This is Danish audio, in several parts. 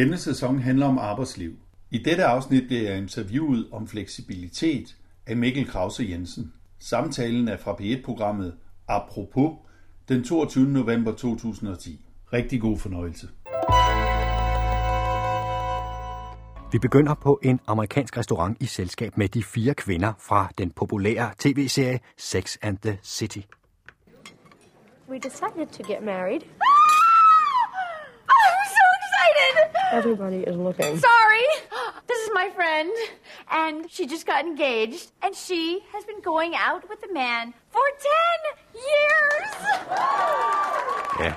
Denne sæson handler om arbejdsliv. I dette afsnit bliver jeg interviewet om fleksibilitet af Mikkel Krause Jensen. Samtalen er fra P1-programmet Apropos den 22. november 2010. Rigtig god fornøjelse. Vi begynder på en amerikansk restaurant i selskab med de fire kvinder fra den populære tv-serie Sex and the City. We decided to get married. I'm so excited! Everybody is looking. Sorry! This is my friend, and she just got engaged, and she has been going out with a man for 10 years! Ja,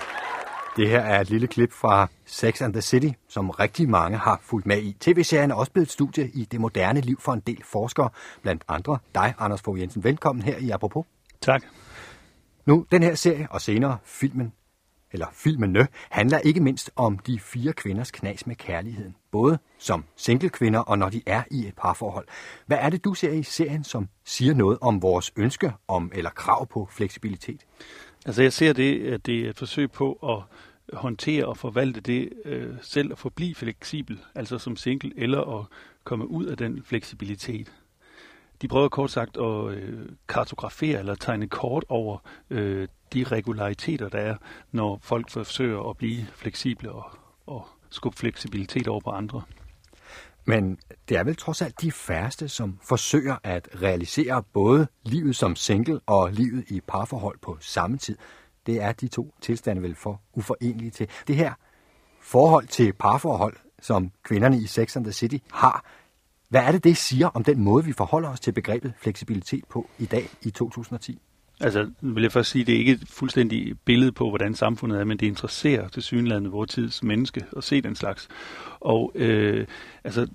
det her er et lille klip fra Sex and the City, som rigtig mange har fulgt med i. TV-serien er også blevet et studie i det moderne liv for en del forskere, blandt andre dig, Anders Fogh Jensen. Velkommen her i Apropos. Tak. Nu, den her serie og senere filmen, eller filmene, handler ikke mindst om de fire kvinders knas med kærligheden. Både som singlekvinder og når de er i et parforhold. Hvad er det, du ser i serien, som siger noget om vores ønske om eller krav på fleksibilitet? Altså jeg ser det, at det er et forsøg på at håndtere og forvalte det øh, selv at forblive fleksibel, altså som single, eller at komme ud af den fleksibilitet. De prøver kort sagt at øh, kartografere eller tegne kort over øh, de regulariteter, der er, når folk forsøger at blive fleksible og, og skubbe fleksibilitet over på andre. Men det er vel trods alt de færreste, som forsøger at realisere både livet som single og livet i parforhold på samme tid. Det er de to tilstande vel for uforenelige til. Det her forhold til parforhold, som kvinderne i Sex and the City har, hvad er det, det siger om den måde, vi forholder os til begrebet fleksibilitet på i dag i 2010? Altså, vil jeg først sige, det er ikke et fuldstændigt billede på, hvordan samfundet er, men det interesserer til synlandet vores tids menneske at se den slags. Og øh, altså,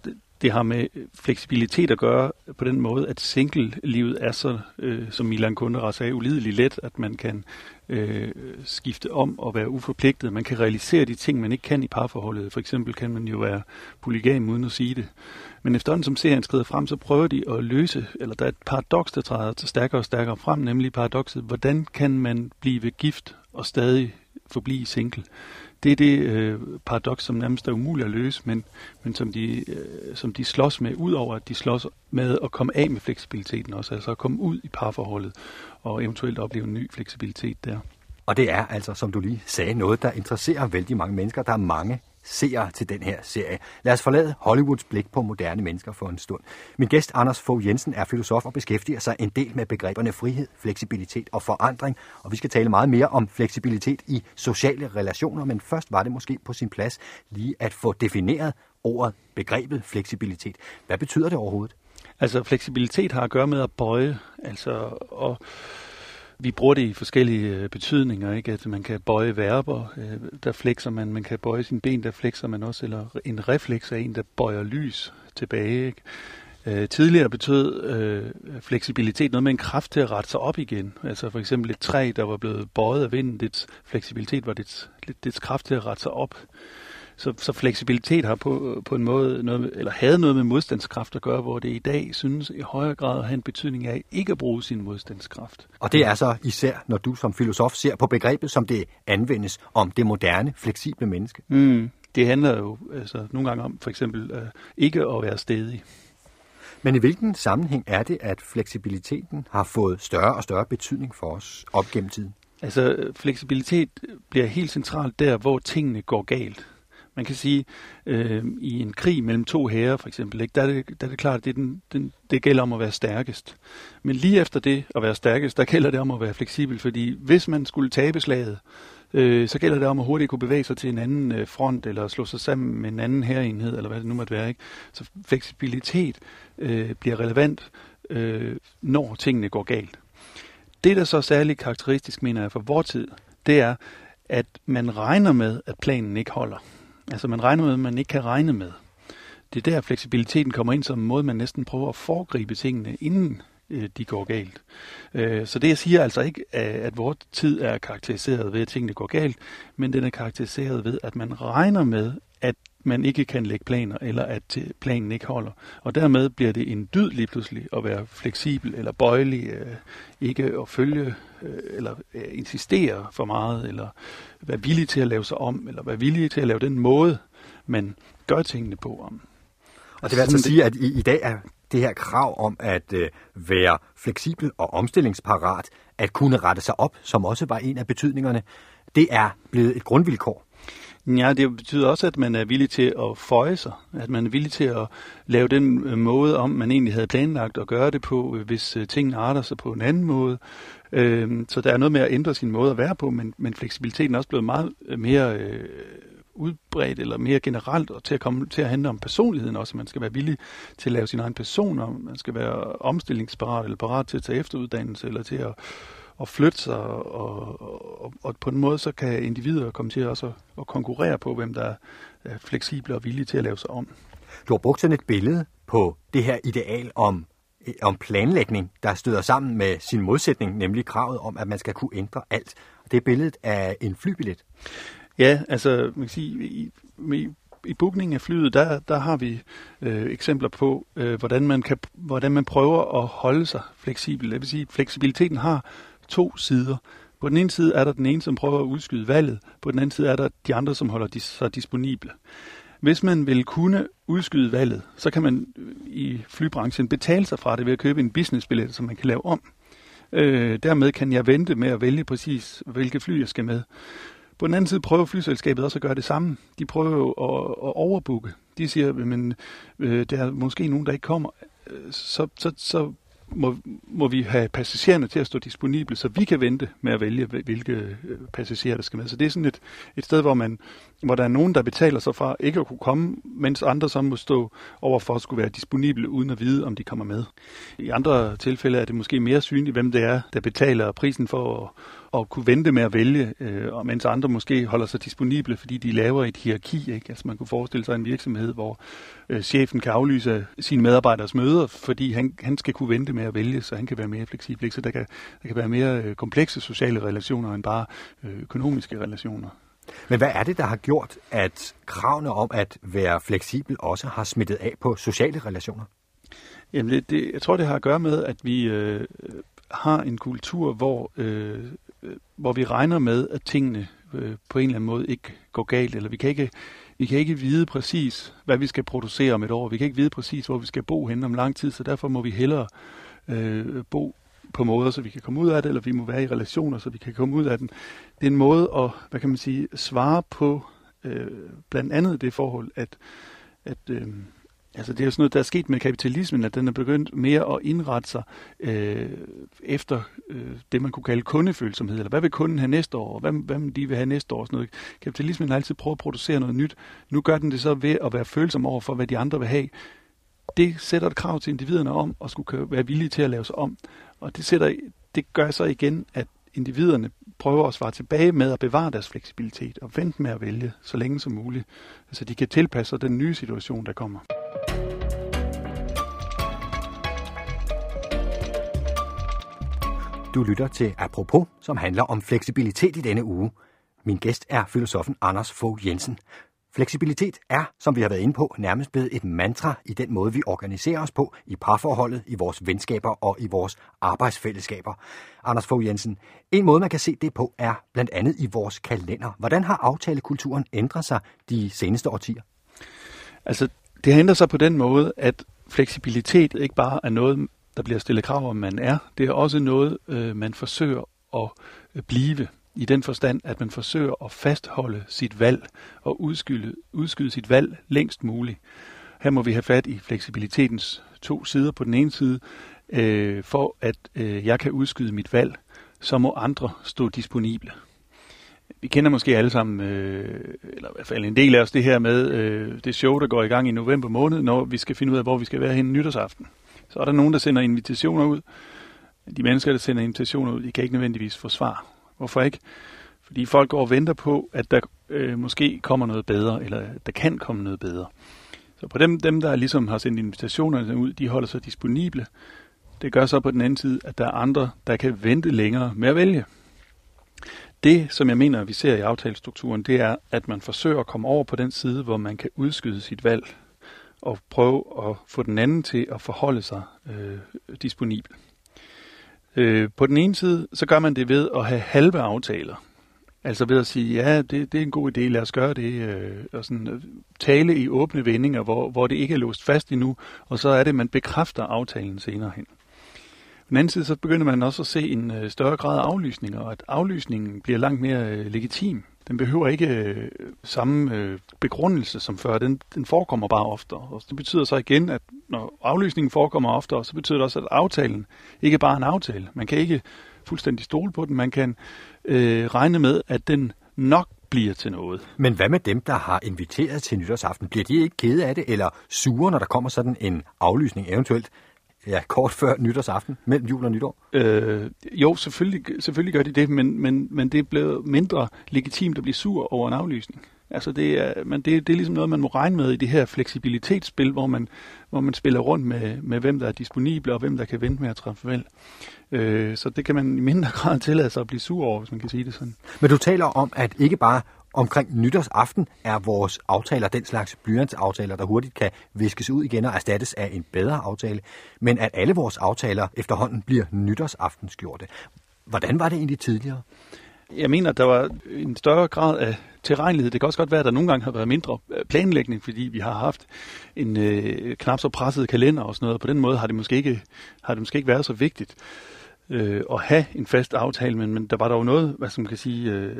det har med fleksibilitet at gøre på den måde, at single-livet er så, øh, som Milan Kundera sagde, ulideligt let, at man kan øh, skifte om og være uforpligtet. Man kan realisere de ting, man ikke kan i parforholdet. For eksempel kan man jo være polygam uden at sige det. Men efterhånden som serien skrider frem, så prøver de at løse, eller der er et paradoks, der træder til stærkere og stærkere frem, nemlig paradokset, hvordan kan man blive gift og stadig forblive single? Det er det øh, paradoks, som nærmest er umuligt at løse, men, men som, de, øh, som de slås med, udover at de slås med at komme af med fleksibiliteten også, altså at komme ud i parforholdet og eventuelt opleve en ny fleksibilitet der. Og det er altså, som du lige sagde, noget, der interesserer vældig mange mennesker. Der er mange seere til den her serie. Lad os forlade Hollywoods blik på moderne mennesker for en stund. Min gæst Anders Fogh Jensen er filosof og beskæftiger sig en del med begreberne frihed, fleksibilitet og forandring, og vi skal tale meget mere om fleksibilitet i sociale relationer, men først var det måske på sin plads lige at få defineret ordet, begrebet fleksibilitet. Hvad betyder det overhovedet? Altså fleksibilitet har at gøre med at bøje, altså og vi bruger det i forskellige øh, betydninger, ikke? At man kan bøje verber, øh, der flekser man, man kan bøje sine ben, der flekser man også, eller en refleks er en, der bøjer lys tilbage, ikke? Øh, tidligere betød øh, fleksibilitet noget med en kraft til at rette sig op igen. Altså for eksempel et træ, der var blevet bøjet af vinden, dets fleksibilitet var dets, dets kraft til at rette sig op. Så, så fleksibilitet har på, på en måde, noget, eller havde noget med modstandskraft at gøre, hvor det i dag synes i højere grad at have en betydning af ikke at bruge sin modstandskraft. Og det er så især, når du som filosof ser på begrebet, som det anvendes om det moderne, fleksible menneske. Mm, det handler jo altså, nogle gange om for eksempel uh, ikke at være stedig. Men i hvilken sammenhæng er det, at fleksibiliteten har fået større og større betydning for os op gennem tiden? Altså, fleksibilitet bliver helt centralt der, hvor tingene går galt. Man kan sige, øh, i en krig mellem to hære for eksempel, ikke, der, er det, der er det klart, at det, den, den, det gælder om at være stærkest. Men lige efter det at være stærkest, der gælder det om at være fleksibel, fordi hvis man skulle tabe slaget, øh, så gælder det om at hurtigt kunne bevæge sig til en anden øh, front, eller slå sig sammen med en anden herreenhed, eller hvad det nu måtte være. Ikke? Så fleksibilitet øh, bliver relevant, øh, når tingene går galt. Det, der så er særligt karakteristisk, mener jeg, for vor tid, det er, at man regner med, at planen ikke holder. Altså man regner med, man ikke kan regne med. Det er der, fleksibiliteten kommer ind som en måde, man næsten prøver at foregribe tingene, inden øh, de går galt. Øh, så det jeg siger altså ikke, at vores tid er karakteriseret ved, at tingene går galt, men den er karakteriseret ved, at man regner med, at man ikke kan lægge planer, eller at planen ikke holder. Og dermed bliver det en dyd lige pludselig at være fleksibel eller bøjelig, øh, ikke at følge øh, eller øh, insistere for meget, eller være villig til at lave sig om, eller være villig til at lave den måde, man gør tingene på. Om. Og det vil altså sige, at i, i dag er det her krav om at øh, være fleksibel og omstillingsparat, at kunne rette sig op, som også var en af betydningerne, det er blevet et grundvilkår. Ja, det betyder også, at man er villig til at føje sig. At man er villig til at lave den øh, måde om, man egentlig havde planlagt at gøre det på, øh, hvis øh, tingene arter sig på en anden måde. Øhm, så der er noget med at ændre sin måde at være på, men, men fleksibiliteten er også blevet meget mere udbredt eller mere generelt, og til at komme til at handle om personligheden også. Man skal være villig til at lave sin egen person, og man skal være omstillingsparat eller parat til at tage efteruddannelse, eller til at, at flytte sig, og, og, og på en måde så kan individer komme til også at, at konkurrere på, hvem der er fleksible og villige til at lave sig om. Du har brugt sådan et billede på det her ideal om om planlægning, der støder sammen med sin modsætning, nemlig kravet om, at man skal kunne ændre alt. Det er billedet af en flybillet. Ja, altså man kan sige, i, i, i bookningen af flyet, der, der har vi øh, eksempler på, øh, hvordan, man kan, hvordan man prøver at holde sig fleksibel. Det vil sige, at fleksibiliteten har to sider. På den ene side er der den ene, som prøver at udskyde valget. På den anden side er der de andre, som holder sig disponible. Hvis man vil kunne udskyde valget, så kan man øh, i flybranchen betale sig fra det ved at købe en businessbillet, som man kan lave om. Øh, dermed kan jeg vente med at vælge præcis, hvilke fly jeg skal med. På den anden side prøver flyselskabet også at gøre det samme. De prøver jo at, at overbooke. De siger, at øh, der er måske nogen, der ikke kommer. Øh, så, så, så må, må vi have passagererne til at stå disponible, så vi kan vente med at vælge, hvilke øh, passagerer der skal med. Så det er sådan et, et sted, hvor, man, hvor der er nogen, der betaler sig fra ikke at kunne komme, mens andre så må stå over for at skulle være disponible, uden at vide, om de kommer med. I andre tilfælde er det måske mere synligt, hvem det er, der betaler prisen for at, at kunne vente med at vælge, øh, og mens andre måske holder sig disponible, fordi de laver et hierarki. Ikke? Altså man kunne forestille sig en virksomhed, hvor øh, chefen kan aflyse sine medarbejderes møder, fordi han, han skal kunne vente med at vælge, så han kan være mere fleksibel. Ikke? Så der kan, der kan være mere øh, komplekse sociale relationer end bare øh, økonomiske relationer. Men hvad er det, der har gjort, at kravene om at være fleksibel også har smittet af på sociale relationer? Jamen, det, det, jeg tror, det har at gøre med, at vi øh, har en kultur, hvor øh, Øh, hvor vi regner med, at tingene øh, på en eller anden måde ikke går galt, eller vi kan ikke, vi kan ikke vide præcis, hvad vi skal producere om et år. Vi kan ikke vide præcis, hvor vi skal bo hen om lang tid, så derfor må vi hellere øh, bo på måder, så vi kan komme ud af det, eller vi må være i relationer, så vi kan komme ud af den. Det er en måde at, hvad kan man sige, svare på øh, blandt andet det forhold, at, at øh, Altså det er jo sådan noget, der er sket med kapitalismen, at den er begyndt mere at indrette sig øh, efter øh, det, man kunne kalde kundefølsomhed. Eller hvad vil kunden have næste år? Hvad, hvad vil de vil have næste år? Sådan noget. Kapitalismen har altid prøvet at producere noget nyt. Nu gør den det så ved at være følsom over for, hvad de andre vil have. Det sætter et krav til individerne om at skulle være villige til at lave sig om. Og det, sætter, det gør så igen, at individerne prøver at svare tilbage med at bevare deres fleksibilitet og vente med at vælge så længe som muligt, så de kan tilpasse sig den nye situation, der kommer. Du lytter til Apropos, som handler om fleksibilitet i denne uge. Min gæst er filosofen Anders Fogh Jensen. Fleksibilitet er, som vi har været inde på, nærmest blevet et mantra i den måde, vi organiserer os på i parforholdet, i vores venskaber og i vores arbejdsfællesskaber. Anders Fogh Jensen, en måde, man kan se det på, er blandt andet i vores kalender. Hvordan har aftalekulturen ændret sig de seneste årtier? Altså, det har ændret sig på den måde, at fleksibilitet ikke bare er noget, der bliver stillet krav om, man er. Det er også noget, øh, man forsøger at øh, blive i den forstand, at man forsøger at fastholde sit valg og udskyde, udskyde sit valg længst muligt. Her må vi have fat i fleksibilitetens to sider. På den ene side, øh, for at øh, jeg kan udskyde mit valg, så må andre stå disponible. Vi kender måske alle sammen, øh, eller i hvert fald en del af os, det her med øh, det show, der går i gang i november måned, når vi skal finde ud af, hvor vi skal være hen nytårsaften. Så er der nogen, der sender invitationer ud. De mennesker, der sender invitationer ud, de kan ikke nødvendigvis få svar. Hvorfor ikke? Fordi folk går og venter på, at der øh, måske kommer noget bedre, eller der kan komme noget bedre. Så på dem, dem, der ligesom har sendt invitationerne ud, de holder sig disponible. Det gør så på den anden side, at der er andre, der kan vente længere med at vælge. Det, som jeg mener, vi ser i aftalestrukturen, det er, at man forsøger at komme over på den side, hvor man kan udskyde sit valg og prøve at få den anden til at forholde sig øh, disponibel. Øh, på den ene side, så gør man det ved at have halve aftaler. Altså ved at sige, ja, det, det er en god idé, lad os gøre det, øh, og sådan øh, tale i åbne vendinger, hvor, hvor det ikke er låst fast endnu, og så er det, man bekræfter aftalen senere hen. På den anden side, så begynder man også at se en øh, større grad af aflysninger, og at aflysningen bliver langt mere øh, legitim. Den behøver ikke øh, samme øh, begrundelse som før, den, den forekommer bare oftere. Og det betyder så igen, at når aflysningen forekommer oftere, så betyder det også, at aftalen ikke bare er en aftale. Man kan ikke fuldstændig stole på den, man kan øh, regne med, at den nok bliver til noget. Men hvad med dem, der har inviteret til nytårsaften? Bliver de ikke kede af det, eller sure, når der kommer sådan en aflysning eventuelt? Ja, kort før nytårsaften, mellem jul og nytår? Øh, jo, selvfølgelig, selvfølgelig gør de det, men, men, men det er blevet mindre legitimt at blive sur over en aflysning. Altså det er, men det, det er ligesom noget, man må regne med i det her fleksibilitetsspil, hvor man, hvor man spiller rundt med, med, hvem der er disponible og hvem der kan vente med at træffe valg. Øh, så det kan man i mindre grad tillade sig at blive sur over, hvis man kan sige det sådan. Men du taler om, at ikke bare omkring nytårsaften er vores aftaler den slags blyantsaftaler, der hurtigt kan viskes ud igen og erstattes af en bedre aftale, men at alle vores aftaler efterhånden bliver nytårsaftensgjorte. Hvordan var det egentlig tidligere? Jeg mener, at der var en større grad af tilregnelighed. Det kan også godt være, at der nogle gange har været mindre øh, planlægning, fordi vi har haft en øh, knap så presset kalender og sådan noget. På den måde har det måske ikke, har det måske ikke været så vigtigt øh, at have en fast aftale, men, men der var der jo noget, hvad som kan sige, øh,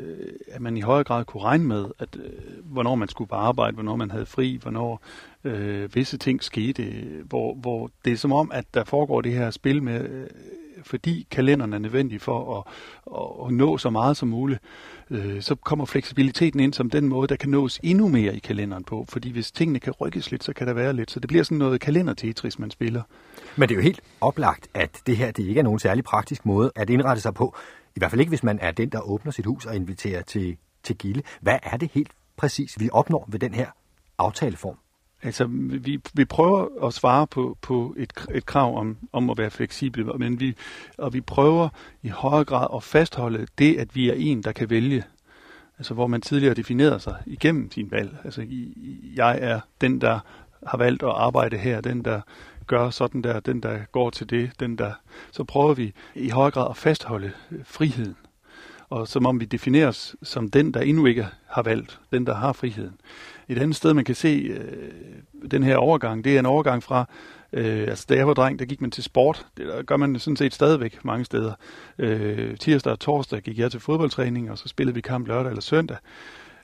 at man i højere grad kunne regne med, at øh, hvornår man skulle på arbejde, hvornår man havde fri, hvornår øh, visse ting skete, hvor, hvor det er som om, at der foregår det her spil med, øh, fordi kalenderen er nødvendig for at, at, at nå så meget som muligt, øh, så kommer fleksibiliteten ind som den måde, der kan nås endnu mere i kalenderen på. Fordi hvis tingene kan rykkes lidt, så kan der være lidt. Så det bliver sådan noget kalender-tetris, man spiller. Men det er jo helt oplagt, at det her det ikke er nogen særlig praktisk måde at indrette sig på. I hvert fald ikke, hvis man er den, der åbner sit hus og inviterer til, til gilde. Hvad er det helt præcis, vi opnår ved den her aftaleform? Altså, vi, vi prøver at svare på, på et, et krav om, om at være fleksible, men vi, og vi prøver i højere grad at fastholde det, at vi er en, der kan vælge. Altså, hvor man tidligere definerede sig igennem sin valg. Altså, jeg er den, der har valgt at arbejde her, den, der gør sådan der, den, der går til det, den, der... Så prøver vi i højere grad at fastholde øh, friheden. Og som om vi defineres som den, der endnu ikke har valgt, den, der har friheden. Et andet sted, man kan se øh, den her overgang, det er en overgang fra, øh, altså da jeg var dreng, der gik man til sport. Det der gør man sådan set stadigvæk mange steder. Øh, tirsdag og torsdag gik jeg til fodboldtræning, og så spillede vi kamp lørdag eller søndag.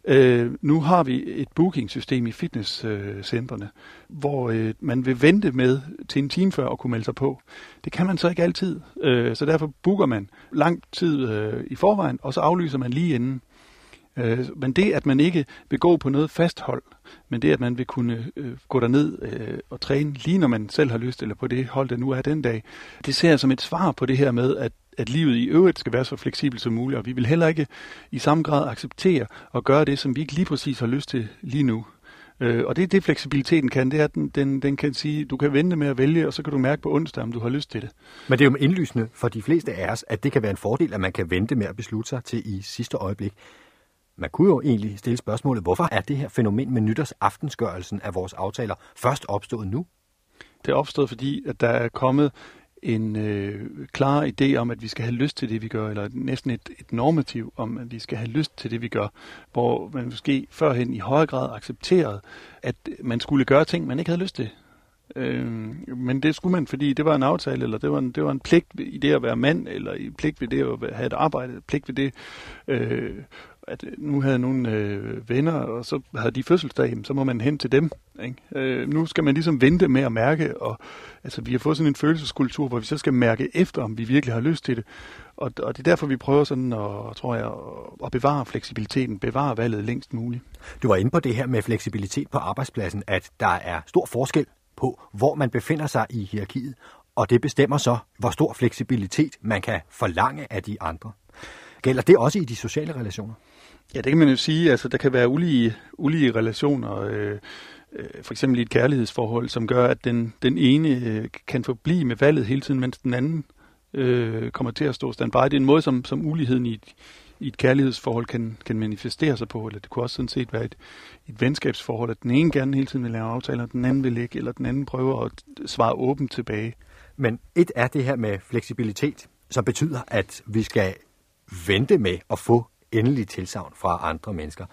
Øh, nu har vi et booking-system i fitnesscentrene, øh, hvor øh, man vil vente med til en time før at kunne melde sig på. Det kan man så ikke altid, øh, så derfor booker man lang tid øh, i forvejen, og så aflyser man lige inden. Øh, men det, at man ikke vil gå på noget fasthold, men det, at man vil kunne øh, gå derned øh, og træne lige når man selv har lyst, eller på det hold, der nu er den dag, det ser jeg som et svar på det her med, at, at livet i øvrigt skal være så fleksibelt som muligt, og vi vil heller ikke i samme grad acceptere at gøre det, som vi ikke lige præcis har lyst til lige nu. Øh, og det er det, fleksibiliteten kan, det er, at den, den, den kan sige, du kan vente med at vælge, og så kan du mærke på onsdag, om du har lyst til det. Men det er jo indlysende for de fleste af os, at det kan være en fordel, at man kan vente med at beslutte sig til i sidste øjeblik. Man kunne jo egentlig stille spørgsmålet, hvorfor er det her fænomen med nytårsaftensgørelsen af vores aftaler først opstået nu? Det er opstået, fordi at der er kommet en øh, klar idé om, at vi skal have lyst til det, vi gør, eller næsten et, et normativ om, at vi skal have lyst til det, vi gør, hvor man måske førhen i højere grad accepterede, at man skulle gøre ting, man ikke havde lyst til. Øh, men det skulle man, fordi det var en aftale, eller det var en, det var en pligt i det at være mand, eller en pligt ved det at have et arbejde, pligt ved det øh, at øh, nu havde nogle øh, venner, og så havde de fødselsdag, så må man hen til dem. Ikke? Øh, nu skal man ligesom vente med at mærke, og altså, vi har fået sådan en følelseskultur, hvor vi så skal mærke efter, om vi virkelig har lyst til det. Og, og det er derfor, vi prøver sådan at, tror jeg, at bevare fleksibiliteten, bevare valget længst muligt. Du var inde på det her med fleksibilitet på arbejdspladsen, at der er stor forskel på, hvor man befinder sig i hierarkiet, og det bestemmer så, hvor stor fleksibilitet man kan forlange af de andre. Gælder det også i de sociale relationer? Ja, det kan man jo sige. Altså, der kan være ulige, ulige relationer, øh, øh, for eksempel i et kærlighedsforhold, som gør, at den, den ene øh, kan forblive med valget hele tiden, mens den anden øh, kommer til at stå standby. Det er en måde, som, som uligheden i et, i et kærlighedsforhold kan, kan manifestere sig på, eller det kunne også sådan set være et, et venskabsforhold, at den ene gerne hele tiden vil lave aftaler, og den anden vil ikke, eller den anden prøver at svare åbent tilbage. Men et er det her med fleksibilitet, som betyder, at vi skal vente med at få endelige tilsavn fra andre mennesker.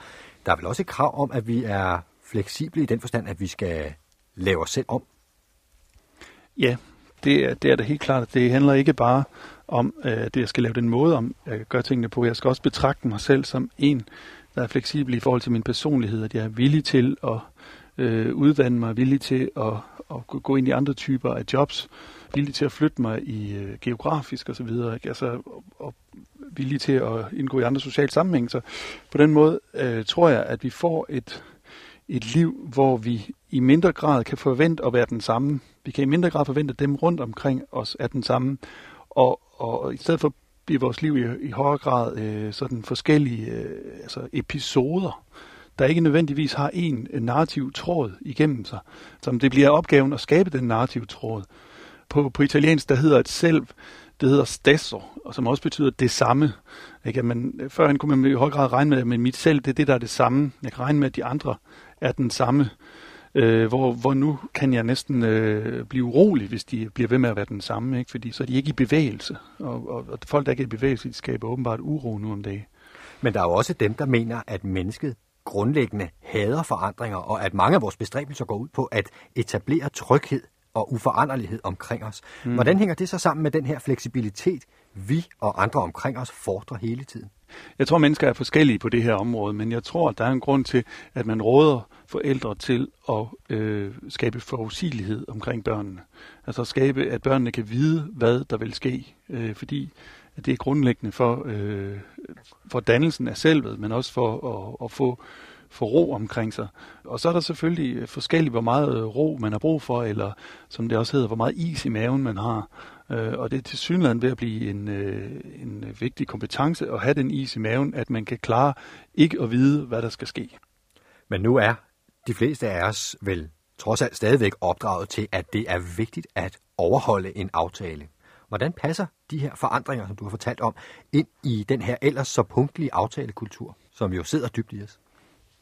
Der er vel også et krav om, at vi er fleksible i den forstand, at vi skal lave os selv om? Ja, det er, det er da helt klart. Det handler ikke bare om, øh, at jeg skal lave den måde, om at gøre tingene på. Jeg skal også betragte mig selv som en, der er fleksibel i forhold til min personlighed, at jeg er villig til at øh, uddanne mig, villig til at, at gå ind i andre typer af jobs, villig til at flytte mig i øh, geografisk osv., altså, og, og villige til at indgå i andre sociale sammenhænge. Så på den måde øh, tror jeg, at vi får et, et liv, hvor vi i mindre grad kan forvente at være den samme. Vi kan i mindre grad forvente, at dem rundt omkring os er den samme. Og, og i stedet for bliver vores liv i, i højere grad øh, sådan forskellige øh, altså episoder, der ikke nødvendigvis har en, en narrativ tråd igennem sig. Som det bliver opgaven at skabe den narrativ tråd. På, på italiensk, der hedder et selv, det hedder stesso, og som også betyder det samme. Ikke? Men, øh, førhen kunne man i høj grad regne med, at mit selv, det er det, der er det samme. Jeg kan regne med, at de andre er den samme. Øh, hvor, hvor nu kan jeg næsten øh, blive urolig, hvis de bliver ved med at være den samme, ikke? fordi så er de ikke i bevægelse. Og, og, og folk, der ikke er i bevægelse, de skaber åbenbart uro nu om dagen. Men der er jo også dem, der mener, at mennesket grundlæggende hader forandringer, og at mange af vores bestræbelser går ud på at etablere tryghed og uforanderlighed omkring os. Mm. Hvordan hænger det så sammen med den her fleksibilitet, vi og andre omkring os fordrer hele tiden? Jeg tror, mennesker er forskellige på det her område, men jeg tror, at der er en grund til, at man råder forældre til at øh, skabe forudsigelighed omkring børnene. Altså skabe, at børnene kan vide, hvad der vil ske, øh, fordi at det er grundlæggende for, øh, for dannelsen af selvet, men også for at, at få for ro omkring sig. Og så er der selvfølgelig øh, forskelligt, hvor meget øh, ro man har brug for, eller som det også hedder, hvor meget is i maven man har. Øh, og det er til synligheden ved at blive en, en vigtig kompetence at have den is i maven, at man kan klare ikke at vide, hvad der skal ske. Men nu er de fleste af os vel trods alt stadigvæk opdraget til, at det er vigtigt at overholde en aftale. Hvordan passer de her forandringer, som du har fortalt om, ind i den her ellers så punktlige aftalekultur, som jo sidder dybt i os?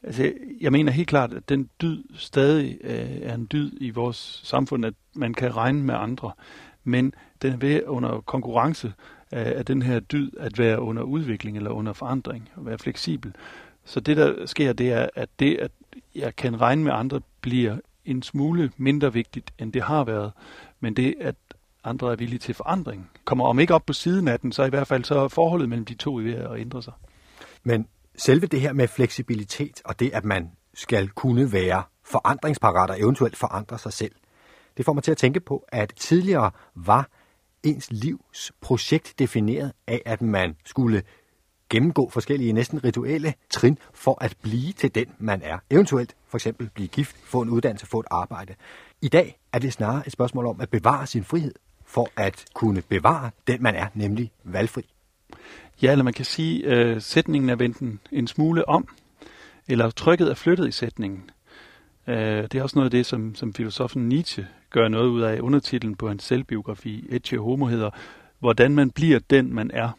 Altså, jeg mener helt klart, at den dyd stadig øh, er en dyd i vores samfund, at man kan regne med andre. Men den er ved under konkurrence øh, af den her dyd at være under udvikling eller under forandring, og være fleksibel. Så det, der sker, det er, at det, at jeg kan regne med andre, bliver en smule mindre vigtigt, end det har været. Men det, at andre er villige til forandring, kommer om ikke op på siden af den, så i hvert fald så er forholdet mellem de to ved at ændre sig. Men selve det her med fleksibilitet og det, at man skal kunne være forandringsparat og eventuelt forandre sig selv, det får mig til at tænke på, at tidligere var ens livs projekt defineret af, at man skulle gennemgå forskellige næsten rituelle trin for at blive til den, man er. Eventuelt for eksempel blive gift, få en uddannelse, få et arbejde. I dag er det snarere et spørgsmål om at bevare sin frihed for at kunne bevare den, man er, nemlig valgfri. Ja, eller man kan sige, at øh, sætningen er vendt en, en smule om, eller trykket er flyttet i sætningen. Øh, det er også noget af det, som, som filosofen Nietzsche gør noget ud af undertitlen på hans selvbiografi, Ecce Homo hedder, hvordan man bliver den, man er.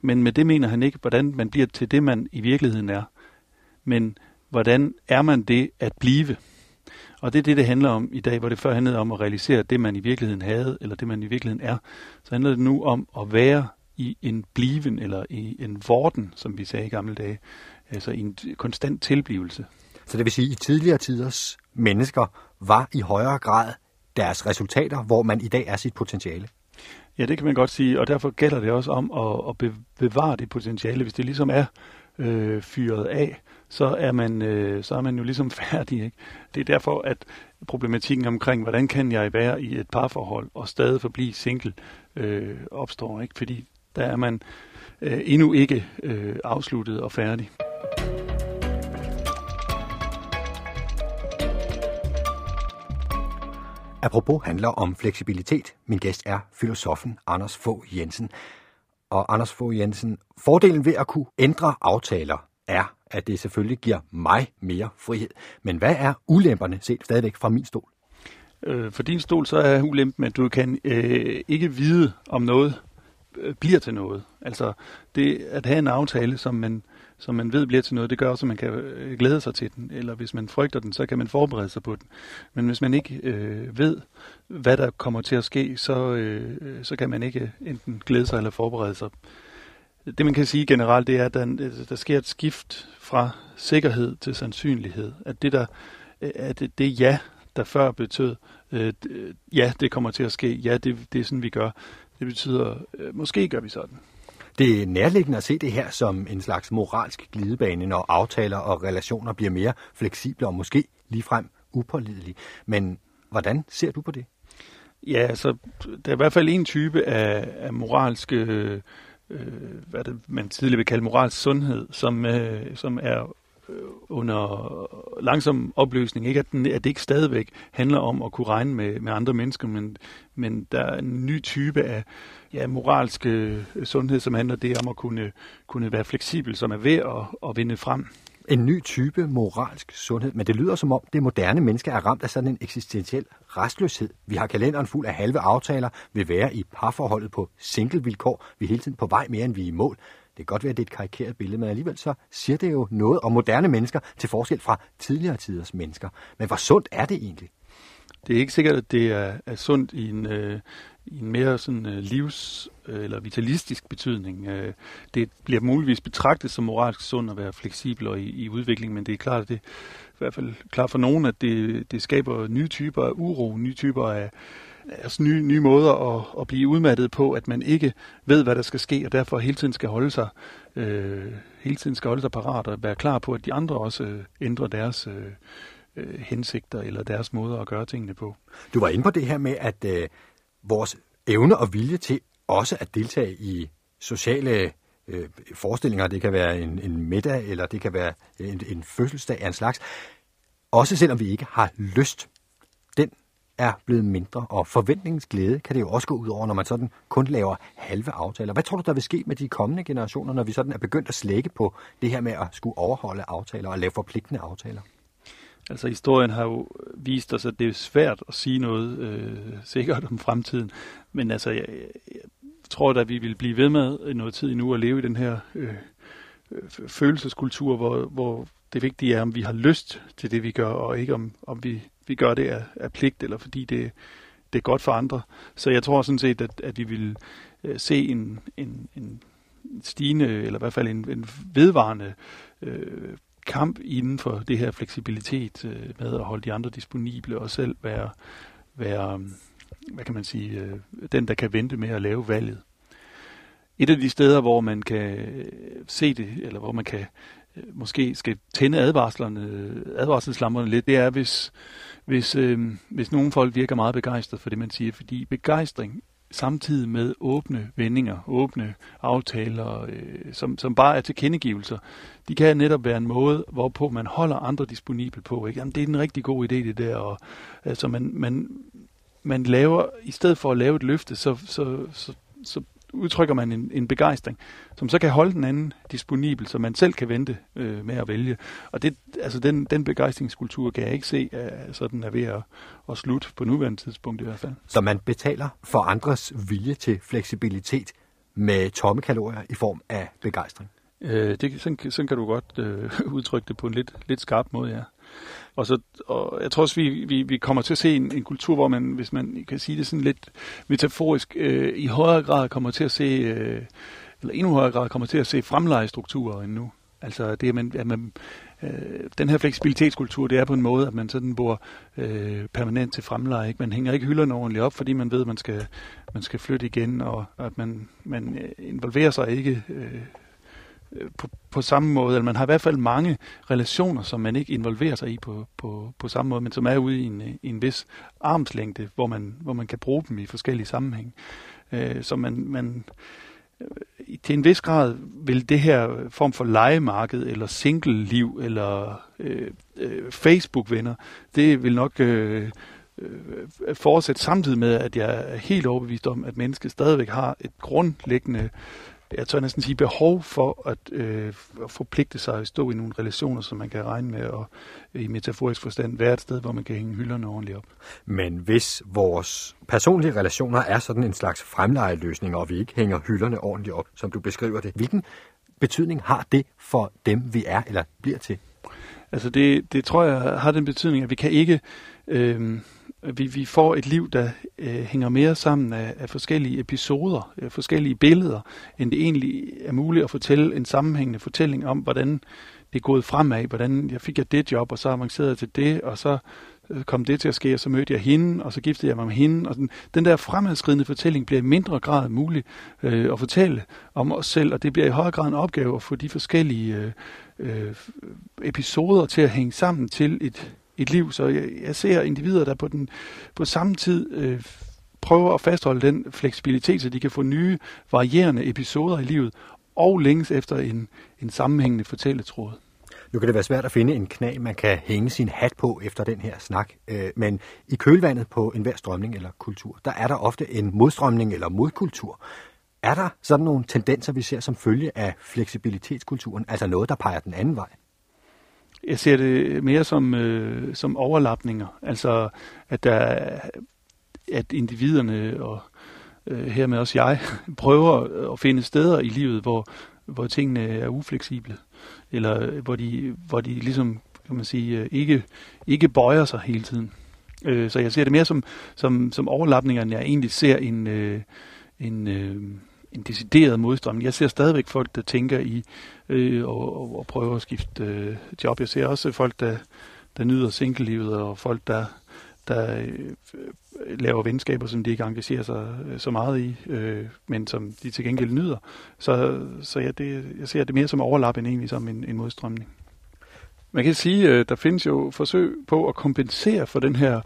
Men med det mener han ikke, hvordan man bliver til det, man i virkeligheden er. Men hvordan er man det at blive? Og det er det, det handler om i dag, hvor det før handlede om at realisere det, man i virkeligheden havde, eller det, man i virkeligheden er. Så handler det nu om at være i en bliven, eller i en vorden, som vi sagde i gamle dage. Altså i en konstant tilblivelse. Så det vil sige, at i tidligere tiders mennesker var i højere grad deres resultater, hvor man i dag er sit potentiale. Ja, det kan man godt sige, og derfor gælder det også om at, at bevare det potentiale. Hvis det ligesom er øh, fyret af, så er, man, øh, så er man jo ligesom færdig. Ikke? Det er derfor, at problematikken omkring, hvordan kan jeg være i et parforhold og stadig forblive single, øh, opstår. Ikke? Fordi der er man øh, endnu ikke øh, afsluttet og færdig. Apropos handler om fleksibilitet. Min gæst er filosofen Anders Fogh Jensen. Og Anders Fogh Jensen, fordelen ved at kunne ændre aftaler er, at det selvfølgelig giver mig mere frihed. Men hvad er ulemperne set stadigvæk fra min stol? Øh, for din stol så er ulempen, at du kan øh, ikke vide, om noget Øh, bliver til noget. Altså det at have en aftale, som man som man ved bliver til noget, det gør også, at man kan øh, glæde sig til den. Eller hvis man frygter den, så kan man forberede sig på den. Men hvis man ikke øh, ved, hvad der kommer til at ske, så, øh, så kan man ikke øh, enten glæde sig eller forberede sig. det man kan sige generelt, det er, at der, der sker et skift fra sikkerhed til sandsynlighed. At det der, at det, det ja, der før betød, øh, ja, det kommer til at ske, ja, det, det er sådan, vi gør. Det betyder, øh, måske gør vi sådan. Det er nærliggende at se det her som en slags moralsk glidebane, når aftaler og relationer bliver mere fleksible og måske ligefrem upålidelige. Men hvordan ser du på det? Ja, altså, der er i hvert fald en type af, af moralske, øh, hvad det, man tidligere vil kalde moralsk sundhed, som, øh, som er øh, Øh, under langsom opløsning. Ikke at, den, at det ikke stadigvæk handler om at kunne regne med, med andre mennesker, men, men der er en ny type af ja, moralsk øh, sundhed, som handler det om at kunne, kunne være fleksibel, som er ved at, at vinde frem. En ny type moralsk sundhed, men det lyder som om det moderne menneske er ramt af sådan en eksistentiel restløshed. Vi har kalenderen fuld af halve aftaler, vi være i parforholdet på singlevilkår, vi er hele tiden på vej mere end vi er i mål. Det kan godt være, at det er et karikeret billede, men alligevel så siger det jo noget om moderne mennesker til forskel fra tidligere tiders mennesker. Men hvor sundt er det egentlig? Det er ikke sikkert, at det er, er sundt i en, øh, i en mere sådan øh, livs- øh, eller vitalistisk betydning. Øh, det bliver muligvis betragtet som moralsk sundt at være fleksibel og i, i udvikling, men det er klart, at det i hvert fald klart for nogen, at det, det skaber nye typer af uro, nye typer af altså nye, nye måder at, at blive udmattet på, at man ikke ved, hvad der skal ske, og derfor hele tiden skal holde sig, øh, hele tiden skal holde sig parat og være klar på, at de andre også øh, ændrer deres øh, øh, hensigter eller deres måder at gøre tingene på. Du var inde på det her med, at øh, vores evne og vilje til også at deltage i sociale øh, forestillinger, det kan være en, en middag, eller det kan være en, en fødselsdag af en slags, også selvom vi ikke har lyst, er blevet mindre, og forventningens glæde kan det jo også gå ud over, når man sådan kun laver halve aftaler. Hvad tror du, der vil ske med de kommende generationer, når vi sådan er begyndt at slække på det her med at skulle overholde aftaler og lave forpligtende aftaler? Altså historien har jo vist os, at det er svært at sige noget øh, sikkert om fremtiden. Men altså, jeg, jeg tror da, vi vil blive ved med noget tid endnu at leve i den her øh, følelseskultur, hvor, hvor det vigtige er, om vi har lyst til det, vi gør, og ikke om, om vi, vi gør det af, af pligt, eller fordi det, det er godt for andre. Så jeg tror sådan set, at, at vi vil øh, se en, en, en stigende, eller i hvert fald en, en vedvarende øh, kamp inden for det her fleksibilitet øh, med at holde de andre disponible og selv være, være øh, hvad kan man sige, øh, den, der kan vente med at lave valget. Et af de steder, hvor man kan øh, se det, eller hvor man kan måske skal tænde advarslerne, advarselslamperne lidt, det er, hvis, hvis, øh, hvis nogle folk virker meget begejstret for det, man siger, fordi begejstring samtidig med åbne vendinger, åbne aftaler, øh, som, som bare er tilkendegivelser, de kan netop være en måde, hvorpå man holder andre disponibel på. Ikke? Jamen, det er en rigtig god idé, det der. Og, altså, man, man, man laver, i stedet for at lave et løfte, så, så, så, så udtrykker man en, en begejstring, som så kan holde den anden disponibel, så man selv kan vente øh, med at vælge. Og det, altså den, den begejstringskultur kan jeg ikke se, at sådan er ved at, at slutte på nuværende tidspunkt i hvert fald. Så man betaler for andres vilje til fleksibilitet med tomme kalorier i form af begejstring? Øh, det, sådan, sådan kan du godt øh, udtrykke det på en lidt, lidt skarp måde, ja. Og, så, og jeg tror også, vi, vi, vi kommer til at se en, en kultur, hvor man, hvis man kan sige det sådan lidt metaforisk, øh, i højere grad kommer til at se, øh, eller endnu højere grad kommer til at se fremlejestrukturer end nu. Altså det, at man, at man øh, den her fleksibilitetskultur, det er på en måde, at man sådan bor øh, permanent til fremleje. Ikke? Man hænger ikke hylderne ordentligt op, fordi man ved, at man skal, man skal flytte igen, og at man, man øh, involverer sig ikke Øh, på, på samme måde, eller man har i hvert fald mange relationer, som man ikke involverer sig i på, på, på samme måde, men som er ude i en, øh, i en vis armslængde, hvor man, hvor man kan bruge dem i forskellige sammenhæng. Øh, så man, man øh, til en vis grad vil det her form for legemarked, eller single-liv, eller øh, øh, Facebook-venner, det vil nok øh, øh, fortsætte samtidig med, at jeg er helt overbevist om, at mennesket stadigvæk har et grundlæggende jeg tør næsten sige, behov for at, øh, at forpligte sig at stå i nogle relationer, som man kan regne med, og i metaforisk forstand være et sted, hvor man kan hænge hylderne ordentligt op. Men hvis vores personlige relationer er sådan en slags fremlejeløsning, og vi ikke hænger hylderne ordentligt op, som du beskriver det, hvilken betydning har det for dem, vi er eller bliver til? Altså det, det tror jeg har den betydning, at vi kan ikke, øh, Øh, vi, vi får et liv, der øh, hænger mere sammen af, af forskellige episoder, af forskellige billeder, end det egentlig er muligt at fortælle en sammenhængende fortælling om, hvordan det er gået fremad, hvordan jeg fik jeg det job, og så avancerede jeg til det, og så øh, kom det til at ske, og så mødte jeg hende, og så giftede jeg mig med hende. Og den, den der fremadskridende fortælling bliver i mindre grad mulig øh, at fortælle om os selv, og det bliver i højere grad en opgave at få de forskellige øh, øh, episoder til at hænge sammen til et, et liv. Så jeg, jeg ser individer, der på, den, på samme tid øh, prøver at fastholde den fleksibilitet, så de kan få nye, varierende episoder i livet, og længes efter en, en sammenhængende fortælletråd. Nu kan det være svært at finde en knag, man kan hænge sin hat på efter den her snak, øh, men i kølvandet på enhver strømning eller kultur, der er der ofte en modstrømning eller modkultur. Er der sådan nogle tendenser, vi ser som følge af fleksibilitetskulturen, altså noget, der peger den anden vej? Jeg ser det mere som, øh, som overlapninger, altså at, der, at individerne og øh, hermed også jeg prøver at finde steder i livet, hvor, hvor tingene er ufleksible eller hvor de, hvor de ligesom, kan man sige, øh, ikke, ikke bøjer sig hele tiden. Øh, så jeg ser det mere som, som, som overlapninger, end jeg egentlig ser en, øh, en, øh, en decideret modstrømning. Jeg ser stadigvæk folk, der tænker i øh, og, og, og prøver at skifte øh, job. Jeg ser også folk, der, der nyder singlelivet, og folk, der, der øh, laver venskaber, som de ikke engagerer sig øh, så meget i, øh, men som de til gengæld nyder. Så, så ja, det, jeg ser det mere som overlap end egentlig som en, en modstrømning. Man kan sige, at der findes jo forsøg på at kompensere for den her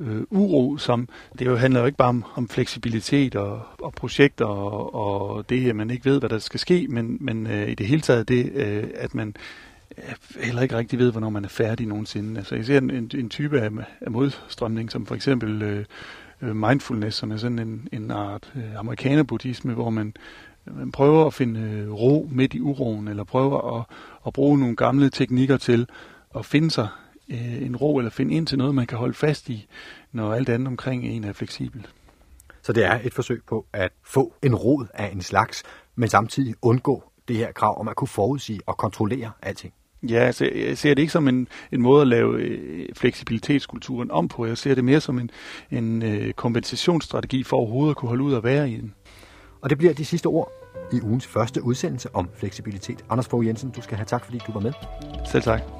øh, uro, som det jo handler jo ikke bare om, om fleksibilitet og, og projekter og, og det, at man ikke ved, hvad der skal ske, men, men øh, i det hele taget det, øh, at man øh, heller ikke rigtig ved, hvornår man er færdig nogensinde. Altså jeg ser en, en, en type af, af modstrømning, som for eksempel øh, øh mindfulness, som er sådan en, en art øh, amerikanerbuddhisme, hvor man, man prøver at finde øh, ro midt i uroen, eller prøver at, at bruge nogle gamle teknikker til at finde sig øh, en ro, eller finde ind til noget, man kan holde fast i, når alt andet omkring en er fleksibelt. Så det er et forsøg på at få en rod af en slags, men samtidig undgå det her krav om at kunne forudsige og kontrollere alting. Ja, altså, jeg ser det ikke som en, en måde at lave øh, fleksibilitetskulturen om på. Jeg ser det mere som en, en øh, kompensationsstrategi for overhovedet at kunne holde ud at være i den. Og det bliver de sidste ord i ugens første udsendelse om fleksibilitet. Anders Fogh Jensen, du skal have tak, fordi du var med. Selv tak.